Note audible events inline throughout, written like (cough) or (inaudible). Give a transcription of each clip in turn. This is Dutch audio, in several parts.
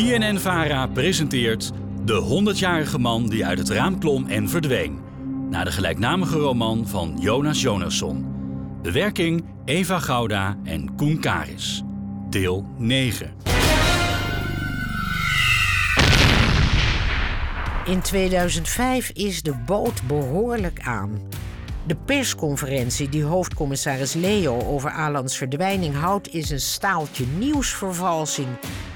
BNN-Vara presenteert De 100-jarige man die uit het raam klom en verdween. Naar de gelijknamige roman van Jonas Jonasson. Bewerking Eva Gouda en Koen Karis. Deel 9. In 2005 is de boot behoorlijk aan. De persconferentie die hoofdcommissaris Leo over Alans verdwijning houdt, is een staaltje nieuwsvervalsing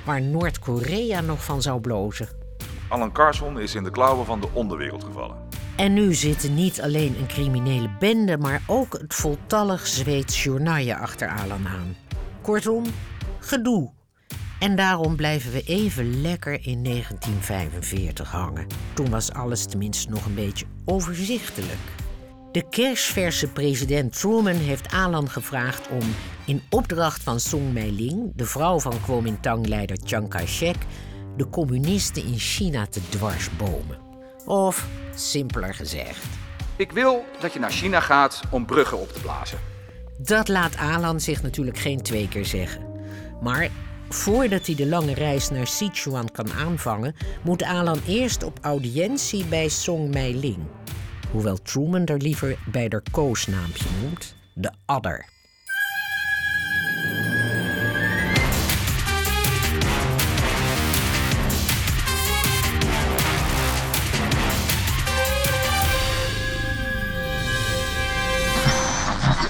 waar Noord-Korea nog van zou blozen. Alan Carson is in de klauwen van de onderwereld gevallen. En nu zitten niet alleen een criminele bende, maar ook het voltallig Zweeds journaille achter Alan aan. Kortom, gedoe. En daarom blijven we even lekker in 1945 hangen. Toen was alles tenminste nog een beetje overzichtelijk. De kersverse president Truman heeft Alan gevraagd om in opdracht van Song Mei-ling, de vrouw van Kuomintang-leider Chiang Kai-shek, de communisten in China te dwarsbomen. Of, simpeler gezegd, Ik wil dat je naar China gaat om bruggen op te blazen. dat laat Alan zich natuurlijk geen twee keer zeggen. Maar voordat hij de lange reis naar Sichuan kan aanvangen, moet Alan eerst op audiëntie bij Song Mei-ling. Hoewel Truman er liever bij haar koosnaampje noemt, de adder.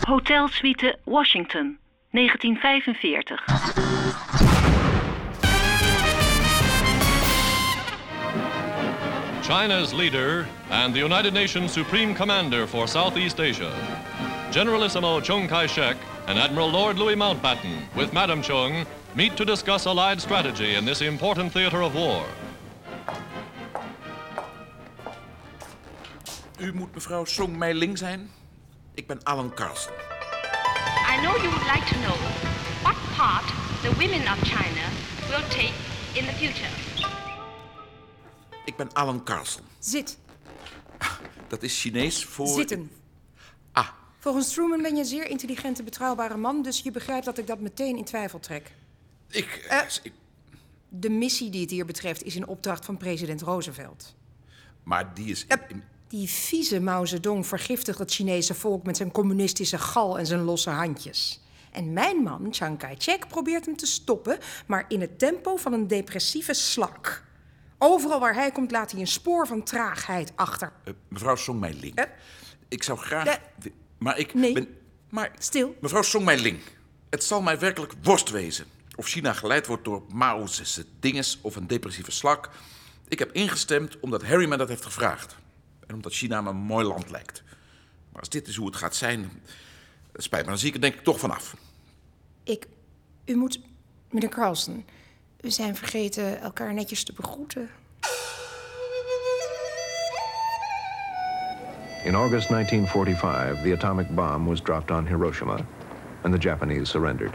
Hotelsuite Washington, 1945. China's leader and the United Nations Supreme Commander for Southeast Asia, Generalissimo Chiang Kai shek and Admiral Lord Louis Mountbatten, with Madam Chung, meet to discuss Allied strategy in this important theater of war. U moet mevrouw Song Mei-ling zijn. Ik ben Alan Carlson. I know you would like to know what part the women of China will take in the future. Ik ben Alan Carlson. Zit. Dat is Chinees voor... Zitten. Ah, Volgens Truman ben je een zeer intelligente, betrouwbare man, dus je begrijpt dat ik dat meteen in twijfel trek. ik, Eh. ik... De missie die het hier betreft is in opdracht van president Roosevelt. Maar die is... Die vieze Mao Zedong vergiftigt het Chinese volk met zijn communistische gal en zijn losse handjes. En mijn man, Chiang Kai-shek, probeert hem te stoppen, maar in het tempo van een depressieve slak. Overal waar hij komt laat hij een spoor van traagheid achter. Eh, mevrouw Song Mei-ling. Eh. Ik zou graag... Maar ik Nee. ben... Maar... Stil. Mevrouw Song Mei-ling. Het zal mij werkelijk worst wezen. Of China geleid wordt door Mao's dinges of een depressieve slak. Ik heb ingestemd omdat Harry me dat heeft gevraagd. En omdat China me een mooi land lijkt. Maar als dit is hoe het gaat zijn... Spijt me, dan zie ik er denk ik toch vanaf. Ik. U moet. Meneer Carlson, we zijn vergeten elkaar netjes te begroeten. In August 1945, the atomic bomb was dropped on Hiroshima, and the Japanese surrendered.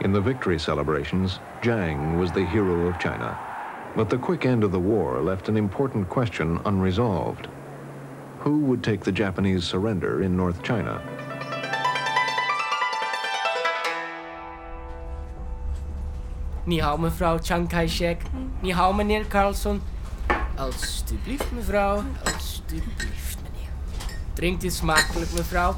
In the victory celebrations, Jiang was the hero of China. But the quick end of the war left an important question unresolved. Who would take the Japanese surrender in North China? Ni hao, mevrouw Chiang Kai-shek. Ni hao, meneer Carlson. Alsjeblieft, mevrouw. Alsjeblieft, meneer. Drinkt u smakelijk, mevrouw.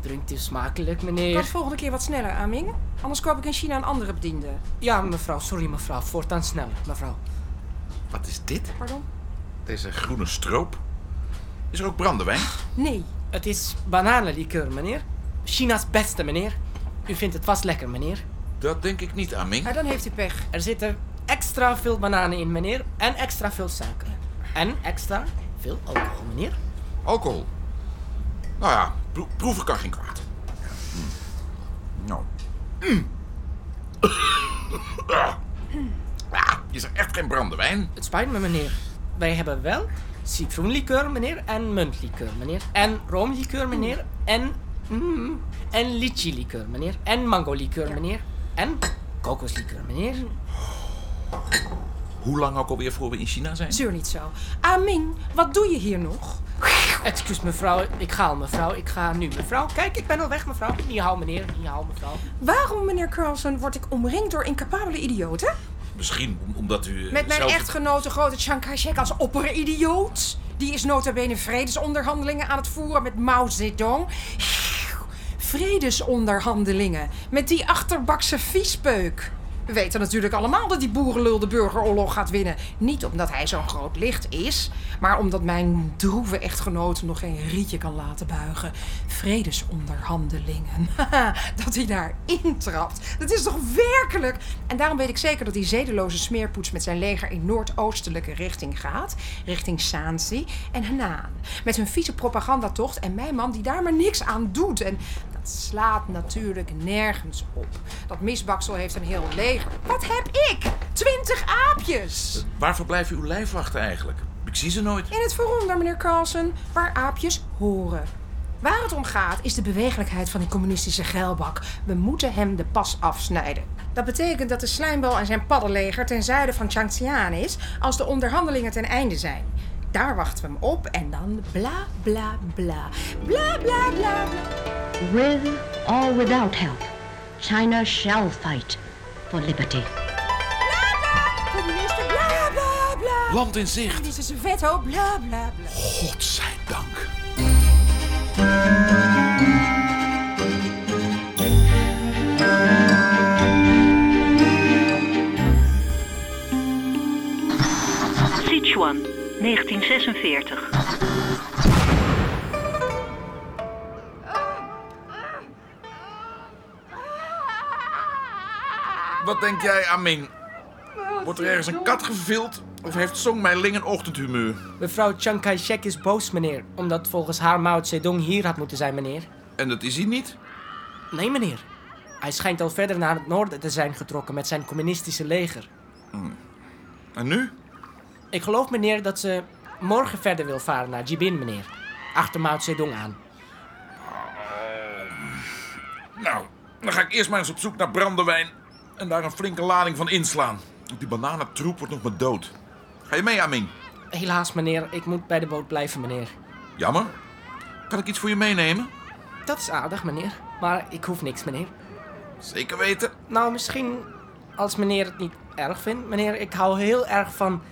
Drinkt u smakelijk, Kan meneer. het volgende keer wat sneller, Aming? Anders koop ik in China een andere bediende. Ja, mevrouw. Sorry, mevrouw. Voortaan sneller, mevrouw. Wat is dit? Pardon? Deze groene stroop? Is er ook brandewijn? Nee. Het is bananenlikeur, meneer. China's beste, meneer. U vindt het vast lekker, meneer. Dat denk ik niet, Aming. Maar dan heeft u pech. Er zitten extra veel bananen in, meneer. En extra veel suiker. En extra veel alcohol, meneer. Alcohol. Nou ja, pro- proeven kan geen kwaad. Mm. Nou. Mm. (coughs) Ah. Is er echt geen brandewijn? Het spijt me, meneer. Wij hebben wel citroenlikeur, meneer. En muntlikeur, meneer. En roomlikeur, meneer. En... Mm, en lychee-likeur, meneer. En mango-likeur, meneer. En kokoslikeur, meneer. Hoe lang ook alweer voor we in China zijn? Zeur niet zo. Aming, wat doe je hier nog? Excuus, mevrouw. Ik ga al, mevrouw. Ik ga nu, mevrouw. Kijk, ik ben al weg, mevrouw. Niet hou, meneer. Niet hou, mevrouw. Waarom, meneer Carlson, word ik omringd door incapabele idioten? Misschien om- omdat u... eh, Met mijn zelf- echtgenote grote Chiang Kai-shek als opperidioot. Die is nota bene vredesonderhandelingen aan het voeren met Mao Zedong. Vredesonderhandelingen met die achterbakse viespeuk. We weten natuurlijk allemaal dat die boerenlul de burgeroorlog gaat winnen. Niet omdat hij zo'n groot licht is, maar omdat mijn droeve echtgenoot nog geen rietje kan laten buigen. Vredesonderhandelingen. (laughs) dat hij daar intrapt. Dat is toch werkelijk? En daarom weet ik zeker dat die zedeloze smeerpoets met zijn leger in noordoostelijke richting gaat. Richting Saansi en Henan. Met hun vieze propagandatocht en mijn man die daar maar niks aan doet. En dat slaat natuurlijk nergens op. Dat misbaksel heeft een heel leger. Wat heb ik? Twintig aapjes! Waar verblijven uw lijfwachten eigenlijk? Ik zie ze nooit. In het vooronder, meneer Carlsen, waar aapjes horen. Waar het om gaat is de bewegelijkheid van die communistische geilbak. We moeten hem de pas afsnijden. Dat betekent dat de slijmbal en zijn paddenleger ten zuiden van Changjiang is als de onderhandelingen ten einde zijn. Daar wachten we hem op en dan bla bla bla. Bla bla bla bla. With or without help, China shall fight for liberty. Communisten, bla bla bla. Land in zicht. Dit is een veto, bla bla bla. Godzijdank. Sichuan, 1946. Wat denk jij, Amin? Wordt er ergens een kat gevild? Of heeft Song Mei Ling een ochtendhumeur? Mevrouw Chiang Kai-shek is boos, meneer. Omdat volgens haar Mao Zedong hier had moeten zijn, meneer. En dat is hij niet? Nee, meneer. Hij schijnt al verder naar het noorden te zijn getrokken met zijn communistische leger. En nu? Ik geloof, meneer, dat ze morgen verder wil varen naar Jibin, meneer. Achter Mao Zedong aan. Nou, dan ga ik eerst maar eens op zoek naar brandewijn. En daar een flinke lading van inslaan. Die bananentroep wordt nog maar dood. Ga je mee, Amin? Helaas, meneer. Ik moet bij de boot blijven, meneer. Jammer. Kan ik iets voor je meenemen? Dat is aardig, meneer. Maar ik hoef niks, meneer. Zeker weten. Nou, misschien als meneer het niet erg vindt. Meneer, ik hou heel erg van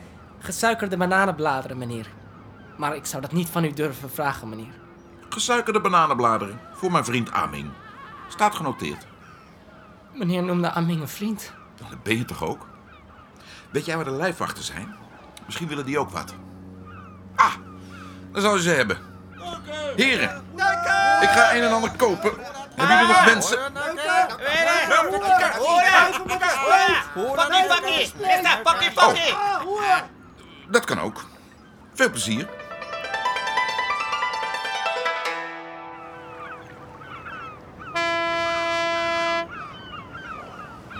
gesuikerde bananenbladeren, meneer. Maar ik zou dat niet van u durven vragen, meneer. Gesuikerde bananenbladeren. Voor mijn vriend Amin. Staat genoteerd. Meneer noemde Aming een vriend. Dat ben je toch ook? Weet jij waar de lijfwachten zijn? Misschien willen die ook wat. Ah, dan zou je ze hebben. Heren, ik ga een en ander kopen. Hebben jullie nog wensen? Oh, dat kan ook. Veel plezier.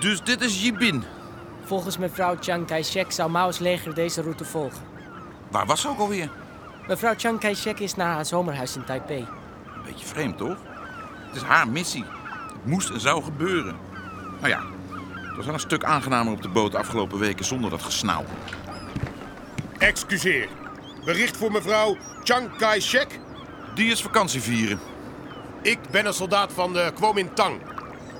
Dus dit is Jibin. Volgens mevrouw Chiang Kai-shek zou Mao's leger deze route volgen. Waar was ze ook alweer? Mevrouw Chiang Kai-shek is naar haar zomerhuis in Taipei. Een beetje vreemd, toch? Het is haar missie. Het moest en zou gebeuren. Nou ja, het was wel een stuk aangenamer op de boot de afgelopen weken zonder dat gesnauw. Excuseer. Bericht voor mevrouw Chiang Kai-shek? Die is vakantie vieren. Ik ben een soldaat van de Kuomintang.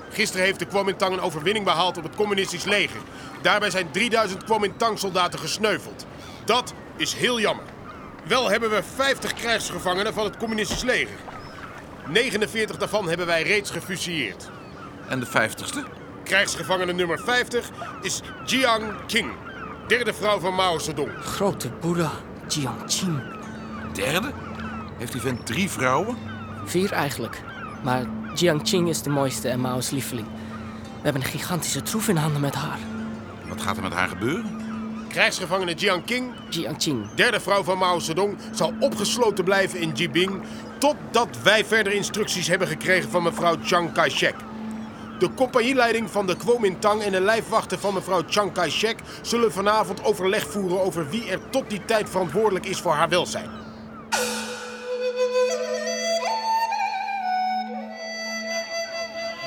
Gisteren heeft de Kuomintang een overwinning behaald op het communistisch leger. Daarbij zijn 3000 Kuomintang-soldaten gesneuveld. Dat is heel jammer. Wel hebben we 50 krijgsgevangenen van het communistisch leger. 49 daarvan hebben wij reeds gefusilleerd. En de vijftigste? Krijgsgevangene nummer 50 is Jiang Qing, derde vrouw van Mao Zedong. Grote boeddha, Jiangqing. Derde? Heeft die vent drie vrouwen? Vier eigenlijk. Maar Jiangqing is de mooiste en Mao's lieveling. We hebben een gigantische troef in handen met haar. Wat gaat er met haar gebeuren? Krijgsgevangene Jiang Qing, Jiangqing. derde vrouw van Mao Zedong, zal opgesloten blijven in Jibing totdat wij verder instructies hebben gekregen van mevrouw Chiang Kai-shek. De compagnieleiding van de Kuomintang en de lijfwachten van mevrouw Chiang Kai-shek zullen vanavond overleg voeren over wie er tot die tijd verantwoordelijk is voor haar welzijn.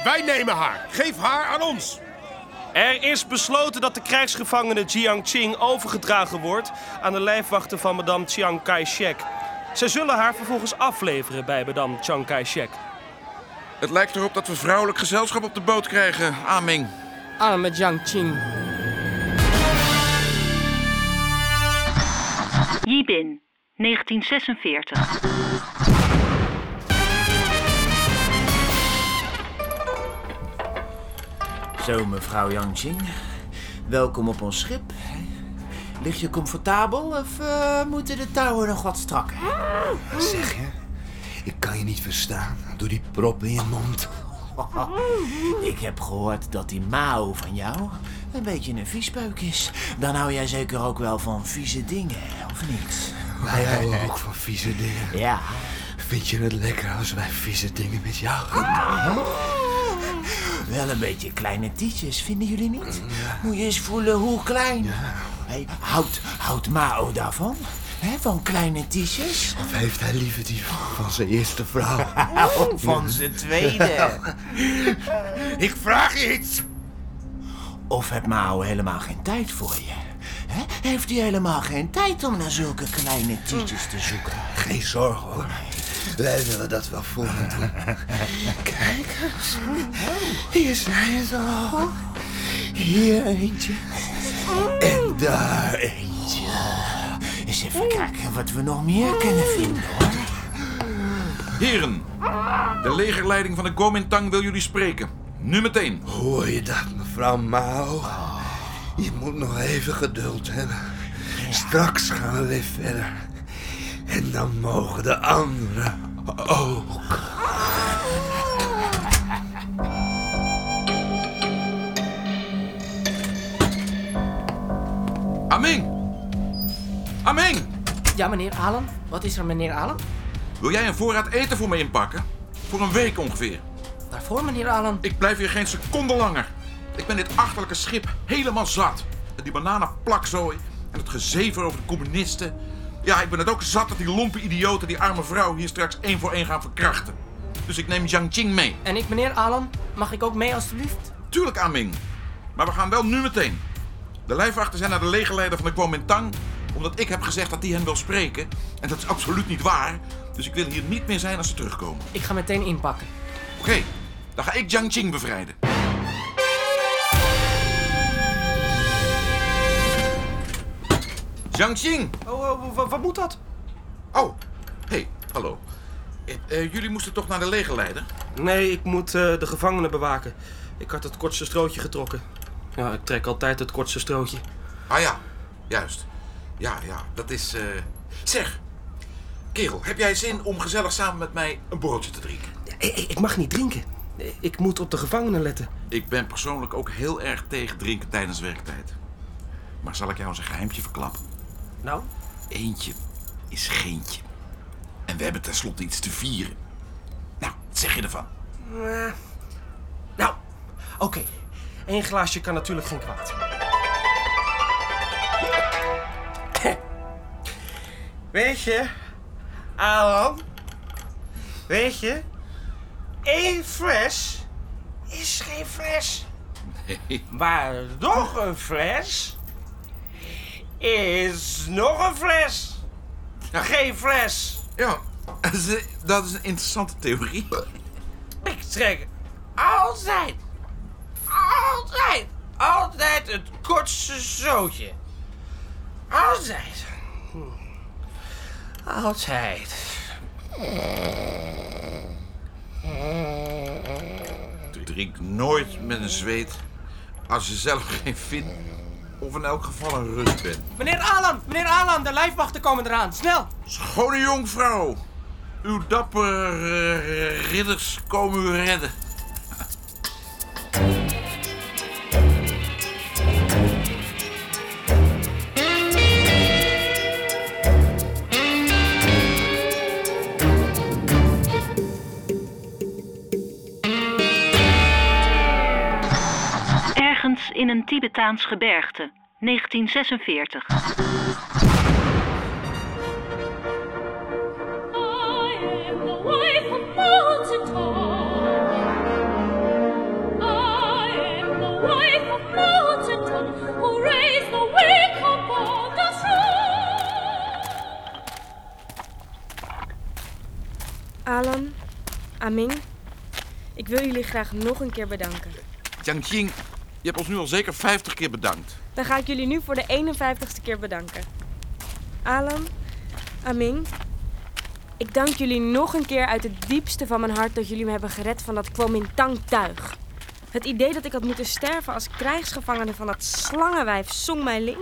Wij nemen haar. Geef haar aan ons. Er is besloten dat de krijgsgevangene Jiangqing overgedragen wordt aan de lijfwachten van madame Chiang Kai-shek. Zij zullen haar vervolgens afleveren bij madame Chiang Kai-shek. Het lijkt erop dat we vrouwelijk gezelschap op de boot krijgen, ah, Aming. Arme ah, Jiang Qing. Yibin, 1946. Zo, mevrouw Yangqing. Welkom op ons schip. Lig je comfortabel of eh, moeten de touwen nog wat strakker? Ah. Zeg je? Ik kan je niet verstaan door die prop in je mond. (laughs) Ik heb gehoord dat die Mao van jou een beetje een viespeuk is. Dan hou jij zeker ook wel van vieze dingen, of niet? Wij houden ook van vieze dingen. Ja. Vind je het lekker als wij vieze dingen met jou Wel een beetje kleine tietjes, vinden jullie niet? Moet je eens voelen hoe klein. Hey, houdt, houdt Mao daarvan? Hè, van kleine tietjes? Of heeft hij liever die van zijn eerste vrouw? (laughs) van zijn tweede. (laughs) Ik vraag je iets. Of heeft Mao helemaal geen tijd voor je? Hè? Heeft hij helemaal geen tijd om naar zulke kleine tietjes te zoeken? Geen zorgen hoor. Wij willen dat wel voor hem doen. (laughs) Kijk eens. Hier zijn ze al. Hier eentje. En daar eentje. Eens even kijken wat we nog meer kunnen vinden hoor. Heren, de legerleiding van de Kuomintang wil jullie spreken. Nu meteen. Hoor je dat, mevrouw Mao? Je moet nog even geduld hebben. Straks gaan we weer verder. En dan mogen de anderen ook. Aming! Aming! Ja, meneer Allen? Wat is er, meneer Allen? Wil jij een voorraad eten voor me inpakken? Voor een week ongeveer. Waarvoor, meneer Allen? Ik blijf hier geen seconde langer. Ik ben dit achterlijke schip helemaal zat. En die bananenplakzooi en het gezever over de communisten. Ja, ik ben het ook zat dat die lompe idioten die arme vrouw hier straks één voor één gaan verkrachten. Dus ik neem Jiang Qing mee. En ik, meneer Allen? Mag ik ook mee, alstublieft? Tuurlijk, Aming. Maar we gaan wel nu meteen. De lijfwachten zijn naar de legerleider van de Kuomintang... omdat ik heb gezegd dat die hen wil spreken. En dat is absoluut niet waar. Dus ik wil hier niet meer zijn als ze terugkomen. Ik ga meteen inpakken. Oké, dan ga ik Jiang Qing bevrijden. Jiang Qing! Oh, oh, wa- wat moet dat? Oh, hey, hallo. Eh, eh, jullie moesten toch naar de legerleider? Nee, ik moet eh, de gevangenen bewaken. Ik had het kortste strootje getrokken. Ja, ik trek altijd het kortste strootje. Ah ja, juist. Ja, ja, dat is... eh, Zeg, kerel, heb jij zin om gezellig samen met mij een borreltje te drinken? Ik, ik mag niet drinken. Ik moet op de gevangenen letten. Ik ben persoonlijk ook heel erg tegen drinken tijdens werktijd. Maar zal ik jou eens een geheimtje verklappen? Nou? Eentje is geentje. En we hebben tenslotte iets te vieren. Nou, wat zeg je ervan? Eh, nou, oké. Eén glaasje kan natuurlijk geen kwaad. Weet je, Alan, weet je, één fles is geen fles. Nee. Maar nog een fles is nog een fles. Geen fles. Ja, (laughs) dat is, dat is een interessante theorie. Ik trek altijd, altijd, altijd het kortste zootje. Altijd. Altijd. Drink nooit met een zweet als je zelf geen vin of in elk geval een rust bent. Meneer Allen, meneer Allen, de lijfwachten komen eraan. Snel! Schone jonkvrouw, uw dappere eh, ridders komen u redden. Tibetaans gebergte, 1946. Alan, Aming, ik wil jullie graag nog een keer bedanken. Jiang Qing, je hebt ons nu al zeker 50 keer bedankt. Dan ga ik jullie nu voor de 51ste keer bedanken. Alan, Aming, ik dank jullie nog een keer uit het diepste van mijn hart dat jullie me hebben gered van dat Kuomintang-tuig. Het idee dat ik had moeten sterven als krijgsgevangene van dat slangenwijf Song Meiling.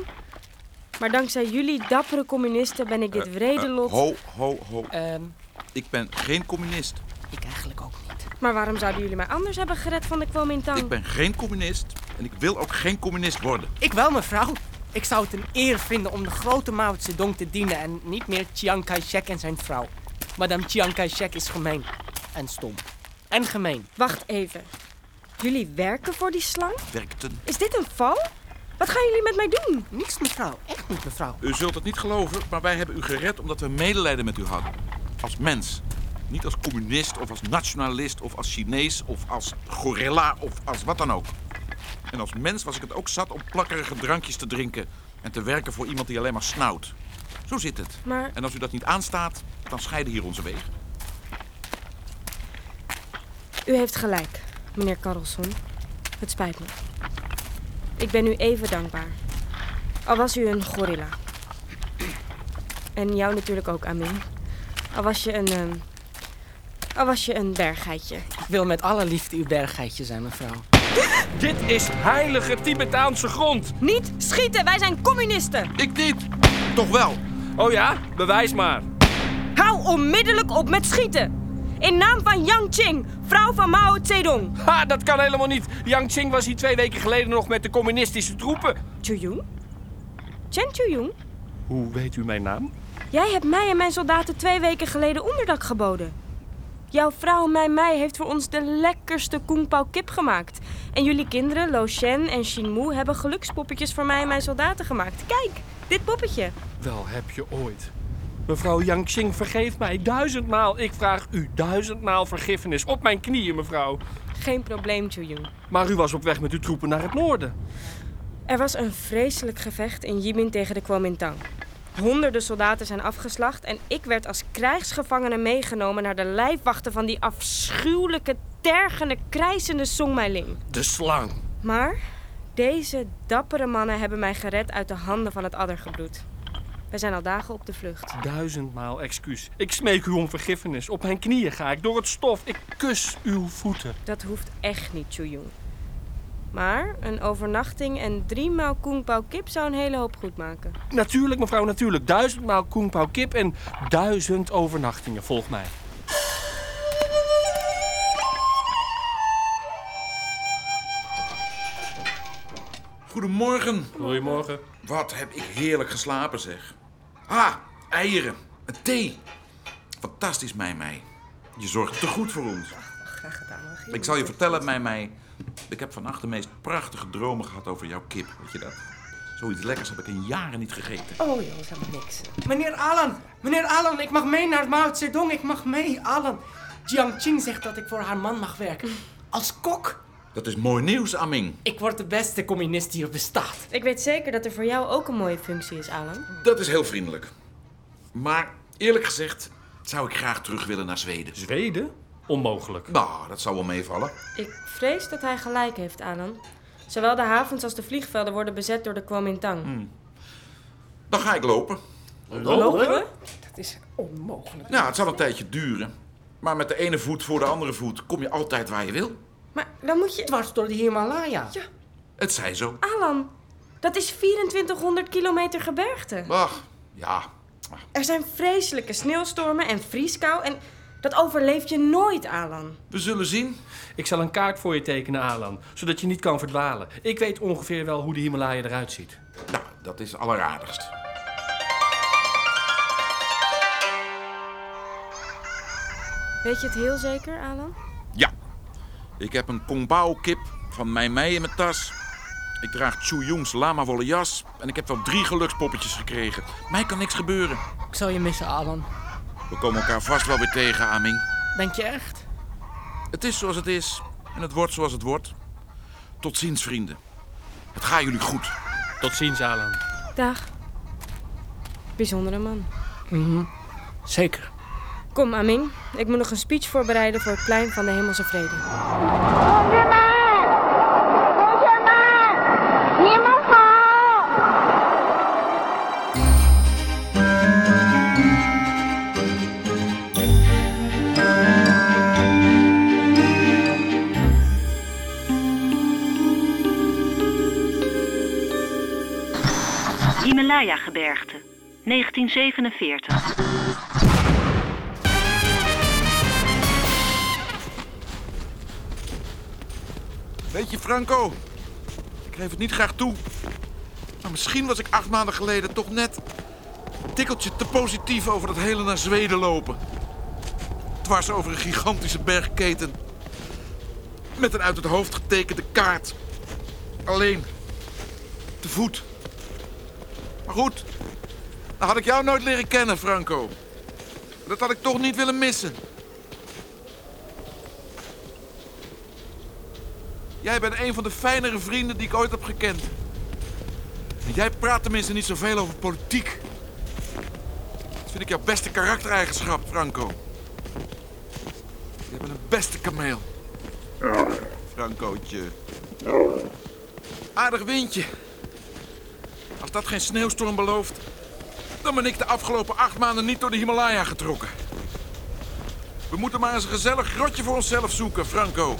Maar dankzij jullie dappere communisten ben ik dit wrede lot... Eh, Ho, ho, ho. Ehm. Ik ben geen communist. Ik eigenlijk ook niet. Maar waarom zouden jullie mij anders hebben gered van de Kuomintang? Ik ben geen communist en ik wil ook geen communist worden. Ik wel, mevrouw. Ik zou het een eer vinden om de grote Mao Zedong te dienen en niet meer Chiang Kai-shek en zijn vrouw. Madame Chiang Kai-shek is gemeen. En stom. En gemeen. Wacht even. Jullie werken voor die slang? Werkten. Is dit een val? Wat gaan jullie met mij doen? Niks, mevrouw. Echt niet, mevrouw. U zult het niet geloven, maar wij hebben u gered omdat we medelijden met u hadden. Als mens. Niet als communist of als nationalist of als Chinees of als gorilla of als wat dan ook. En als mens was ik het ook zat om plakkerige drankjes te drinken en te werken voor iemand die alleen maar snauwt. Zo zit het. Maar- En als u dat niet aanstaat, dan scheiden hier onze wegen. U heeft gelijk, meneer Carlson. Het spijt me. Ik ben u even dankbaar. Al was u een gorilla. En jou natuurlijk ook, Amin. Al was je een... ehm, al was je een berggeitje. Ik wil met alle liefde uw berggeitje zijn, mevrouw. (laughs) Dit is heilige Tibetaanse grond. Niet schieten, wij zijn communisten. Ik niet. Toch wel. Oh ja? Bewijs maar. Hou onmiddellijk op met schieten. In naam van Yang Qing, vrouw van Mao Zedong. Ha, dat kan helemaal niet. Yang Qing was hier twee weken geleden nog met de communistische troepen. Chuyung? Chen Chuyung? Hoe weet u mijn naam? Jij hebt mij en mijn soldaten twee weken geleden onderdak geboden. Jouw vrouw Mei Mei heeft voor ons de lekkerste Pao kip gemaakt. En jullie kinderen, Lo Shen en Xin Mu, hebben gelukspoppetjes voor mij en mijn soldaten gemaakt. Kijk, dit poppetje. Wel heb je ooit. Mevrouw Yang Qing, vergeef mij duizendmaal. Ik vraag u duizendmaal vergiffenis. Op mijn knieën, mevrouw. Geen probleem, Chuyung. Maar u was op weg met uw troepen naar het noorden. Er was een vreselijk gevecht in Yimin tegen de Kuomintang. Honderden soldaten zijn afgeslacht en ik werd als krijgsgevangene meegenomen naar de lijfwachten van die afschuwelijke, tergende, krijzende Song Meiling. De slang. Maar deze dappere mannen hebben mij gered uit de handen van het addergebloed. We zijn al dagen op de vlucht. Duizendmaal excuus. Ik smeek u om vergiffenis. Op mijn knieën ga ik door het stof. Ik kus uw voeten. Dat hoeft echt niet, Chuyung. Maar een overnachting en drie maal Kung Pao kip zou een hele hoop goed maken. Natuurlijk, mevrouw, natuurlijk. Duizendmaal Kung Pao kip en duizend overnachtingen. Volg mij. Goedemorgen. Goedemorgen. Wat heb ik heerlijk geslapen, zeg. Ah, eieren. Een thee. Fantastisch, Mei Mei. Je zorgt te goed voor ons. Graag gedaan. Ik zal je vertellen, Mei Mei. Ik heb vannacht de meest prachtige dromen gehad over jouw kip. Weet je dat? Zoiets lekkers heb ik in jaren niet gegeten. Oh joh, dat is helemaal niks. Meneer Alan, meneer Alan, ik mag mee naar Mao Zedong. Ik mag mee, Alan. Jiang Qing zegt dat ik voor haar man mag werken. Als kok. Dat is mooi nieuws, Aming. Ik word de beste communist die er bestaat. Ik weet zeker dat er voor jou ook een mooie functie is, Alan. Dat is heel vriendelijk. Maar eerlijk gezegd zou ik graag terug willen naar Zweden. Zweden? Onmogelijk. Nou, dat zou wel meevallen. Ik vrees dat hij gelijk heeft, Alan. Zowel de havens als de vliegvelden worden bezet door de Kuomintang. Dan ga ik lopen. Lopen? Dat is onmogelijk. Nou, het zal een tijdje duren. Maar met de ene voet voor de andere voet kom je altijd waar je wil. Maar dan moet je... Dwars door de Himalaya. Ja. Het zij zo. Alan, dat is 2400 kilometer gebergte. Ach, ja. Er zijn vreselijke sneeuwstormen en vrieskou en dat overleef je nooit, Alan. We zullen zien. Ik zal een kaart voor je tekenen, Alan, zodat je niet kan verdwalen. Ik weet ongeveer wel hoe de Himalaya eruit ziet. Nou, dat is alleraardigst. Weet je het heel zeker, Alan? Ja. Ik heb een Kongbao kip van Mei Mei in mijn tas. Ik draag Chu Yong's lama wollen jas. En ik heb wel drie gelukspoppetjes gekregen. Mij kan niks gebeuren. Ik zal je missen, Alan. We komen elkaar vast wel weer tegen, Aming. Denk je echt? Het is zoals het is. En het wordt zoals het wordt. Tot ziens, vrienden. Het gaat jullie goed. Tot ziens, Alan. Dag. Bijzondere man. Mhm. Zeker. Kom, Amin. Ik moet nog een speech voorbereiden voor het plein van de Hemelse Vrede. Himalaya-gebergte, 1947. Weet je, Franco, ik geef het niet graag toe. Maar misschien was ik acht maanden geleden toch net een tikkeltje te positief over dat hele naar Zweden lopen. Dwars over een gigantische bergketen. Met een uit het hoofd getekende kaart. Alleen. Te voet. Maar goed, dan had ik jou nooit leren kennen, Franco. Dat had ik toch niet willen missen. Jij bent een van de fijnere vrienden die ik ooit heb gekend. En jij praat tenminste niet zoveel over politiek. Dat vind ik jouw beste karaktereigenschap, Franco. Je bent een beste kameel. Francootje. Aardig windje. Als dat geen sneeuwstorm belooft, dan ben ik de afgelopen acht maanden niet door de Himalaya getrokken. We moeten maar eens een gezellig grotje voor onszelf zoeken, Franco.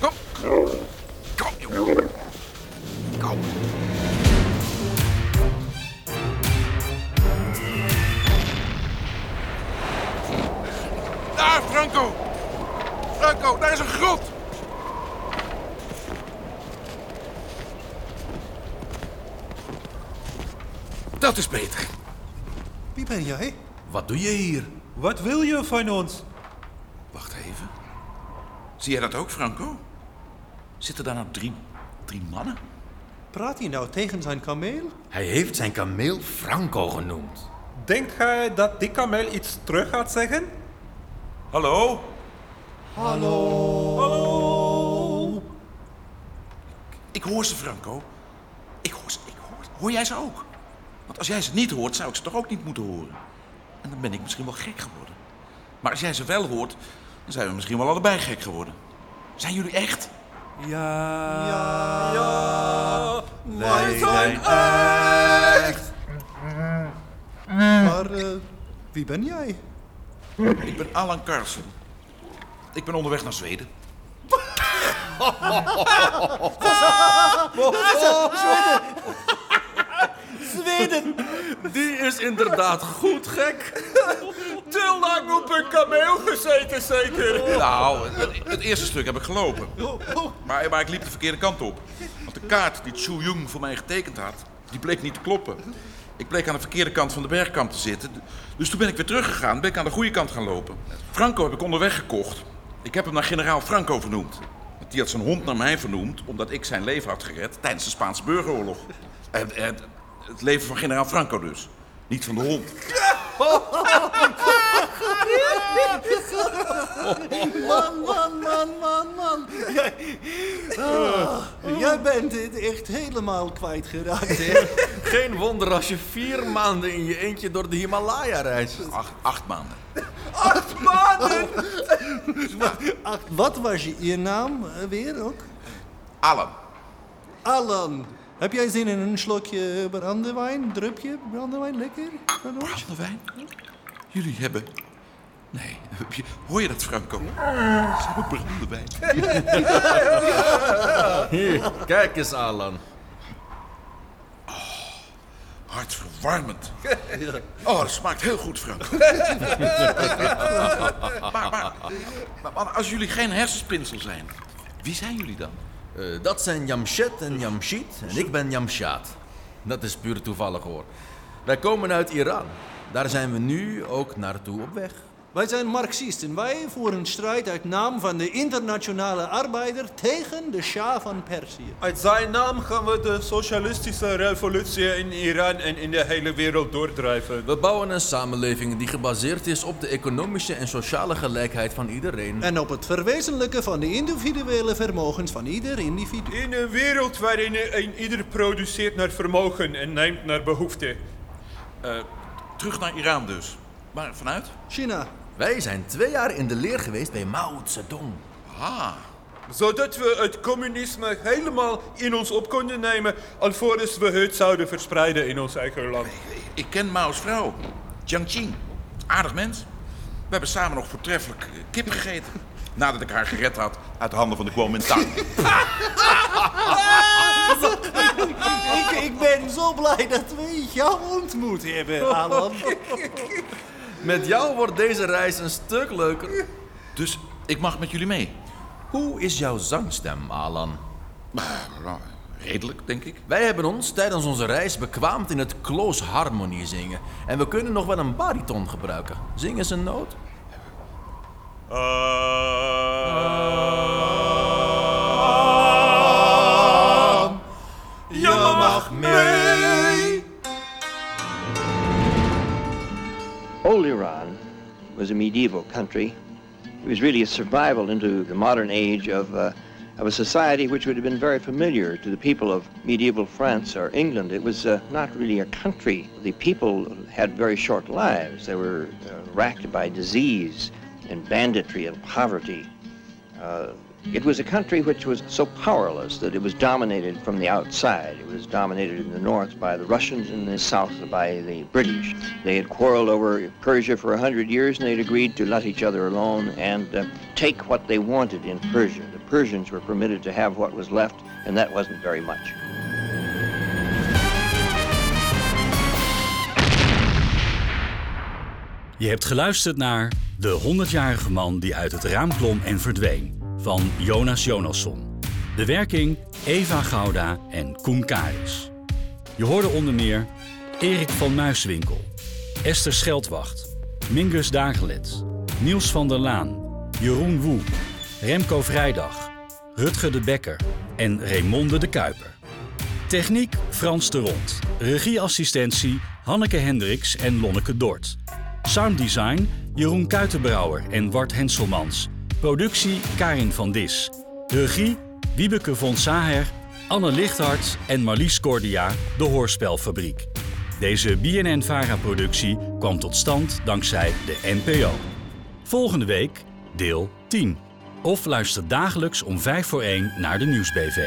Kom. Kom, jongen. Kom. Daar, Franco. Franco, daar is een grot. Dat is beter. Wie ben jij? Wat doe je hier? Wat wil je van ons? Wacht even. Zie jij dat ook, Franco? Zitten daar nou drie, drie mannen? Praat hij nou tegen zijn kameel? Hij heeft zijn kameel Franco genoemd. Denkt gij dat die kameel iets terug gaat zeggen? Hallo? Hallo? Hallo? Ik hoor ze, Franco. Ik hoor ze, ik hoor ze. Hoor jij ze ook? Want als jij ze niet hoort, zou ik ze toch ook niet moeten horen? En dan ben ik misschien wel gek geworden. Maar als jij ze wel hoort, dan zijn we misschien wel allebei gek geworden. Zijn jullie echt? Ja. Ja. Ja. Wij zijn echt. Maar eh, wie ben jij? Ik ben Alan Carlsen. Ik ben onderweg naar Zweden. (laughs) Zweden! Die is inderdaad goed gek. Te lang op een kameel gezeten, zeker? Nou, het, eerste stuk heb ik gelopen. Maar, maar ik liep de verkeerde kant op. Want de kaart die Chu Jung voor mij getekend had, die bleek niet te kloppen. Ik bleek aan de verkeerde kant van de bergkant te zitten. Dus toen ben ik weer teruggegaan, ben ik aan de goede kant gaan lopen. Franco heb ik onderweg gekocht. Ik heb hem naar generaal Franco vernoemd. Die had zijn hond naar mij vernoemd, omdat ik zijn leven had gered tijdens de Spaanse burgeroorlog. Eh, eh, het leven van generaal Franco dus. Niet van de hond. Man, man, man, man, man. Jij, Ah, jij bent dit echt helemaal kwijtgeraakt, hè? Geen wonder als je vier maanden in je eentje door de Himalaya reist. Acht, acht maanden. Acht maanden! Acht, wat was je, je naam eh, weer ook? Alan. Alan. Heb jij zin in een slokje brandewijn? Drupje brandewijn, lekker? Brandewijn? Jullie hebben... Nee, hoor je dat, Franco? Ze hebben brandewijn. (laughs) Hier, kijk eens, Alan. Hartverwarmend. (laughs) Oh, dat smaakt heel goed, Franco. maar, (laughs) maar, maar, maar als jullie geen hersenspinsel zijn, wie zijn jullie dan? Eh, dat zijn Jamshed en Jamshid en ik ben Jamshad. Dat is puur toevallig hoor. Wij komen uit Iran. Daar zijn we nu ook naartoe op weg. Wij zijn Marxisten. Wij voeren strijd uit naam van de internationale arbeider tegen de Shah van Perzië. Uit zijn naam gaan we de socialistische revolutie in Iran en in de hele wereld doordrijven. We bouwen een samenleving die gebaseerd is op de economische en sociale gelijkheid van iedereen. En op het verwezenlijken van de individuele vermogens van ieder individu. In een wereld waarin een ieder produceert naar vermogen en neemt naar behoefte. Eh, terug naar Iran dus. Maar vanuit? China. Wij zijn twee jaar in de leer geweest bij Mao Zedong. Ah. Zodat we het communisme helemaal in ons op konden nemen, alvorens we het zouden verspreiden in ons eigen land. Ik ken Mao's vrouw, Jiang Qing. Aardig mens. We hebben samen nog voortreffelijk eh, kip gegeten. (laughs) Nadat ik haar gered had uit de handen van de Kuomintang. (laughs) ik, ik ben zo blij dat we jou ontmoet hebben, Alan. (laughs) Met jou wordt deze reis een stuk leuker. Dus ik mag met jullie mee? Hoe is jouw zangstem, Alan? Nou, redelijk, denk ik. Wij hebben ons tijdens onze reis bekwaamd in het close harmony zingen. En we kunnen nog wel een bariton gebruiken. Zing eens een noot. Je Old Iran was a medieval country. It was really a survival into the modern age of, uh, of a society which would have been very familiar to the people of medieval France or England. It was uh, not really a country. The people had very short lives. They were uh, racked by disease and banditry and poverty. It was a country which was so powerless that it was dominated from the outside. It was dominated in the north by the Russians and in the south by the British. They had quarreled over Persia for a hundred years and they'd agreed to let each other alone and uh, take what they wanted in Persia. The Persians were permitted to have what was left and that wasn't very much. Je hebt geluisterd naar De 100-jarige man die uit het raam klom en verdween van Jonas Jonasson. De werking Eva Gouda en Koen Karis. Je hoorde onder meer Erik van Muiswinkel, Esther Scheldwacht, Mingus Dagelet, Niels van der Laan, Jeroen Woe, Remco Vrijdag, Rutger de Bekker en Raymonde de Kuiper. Techniek Frans de Rond. Regieassistentie Hanneke Hendricks en Lonneke Dort. Sounddesign Jeroen Kuitenbrouwer en Wart Henselmans. Productie Karin van Dis. Regie Wiebeke von Saher, Anne Lichthart en Marlies Cordia, de Hoorspelfabriek. Deze BNN-VARA-productie kwam tot stand dankzij de NPO. Volgende week deel 10. Of luister dagelijks om 5 voor 1 naar de Nieuwsbv.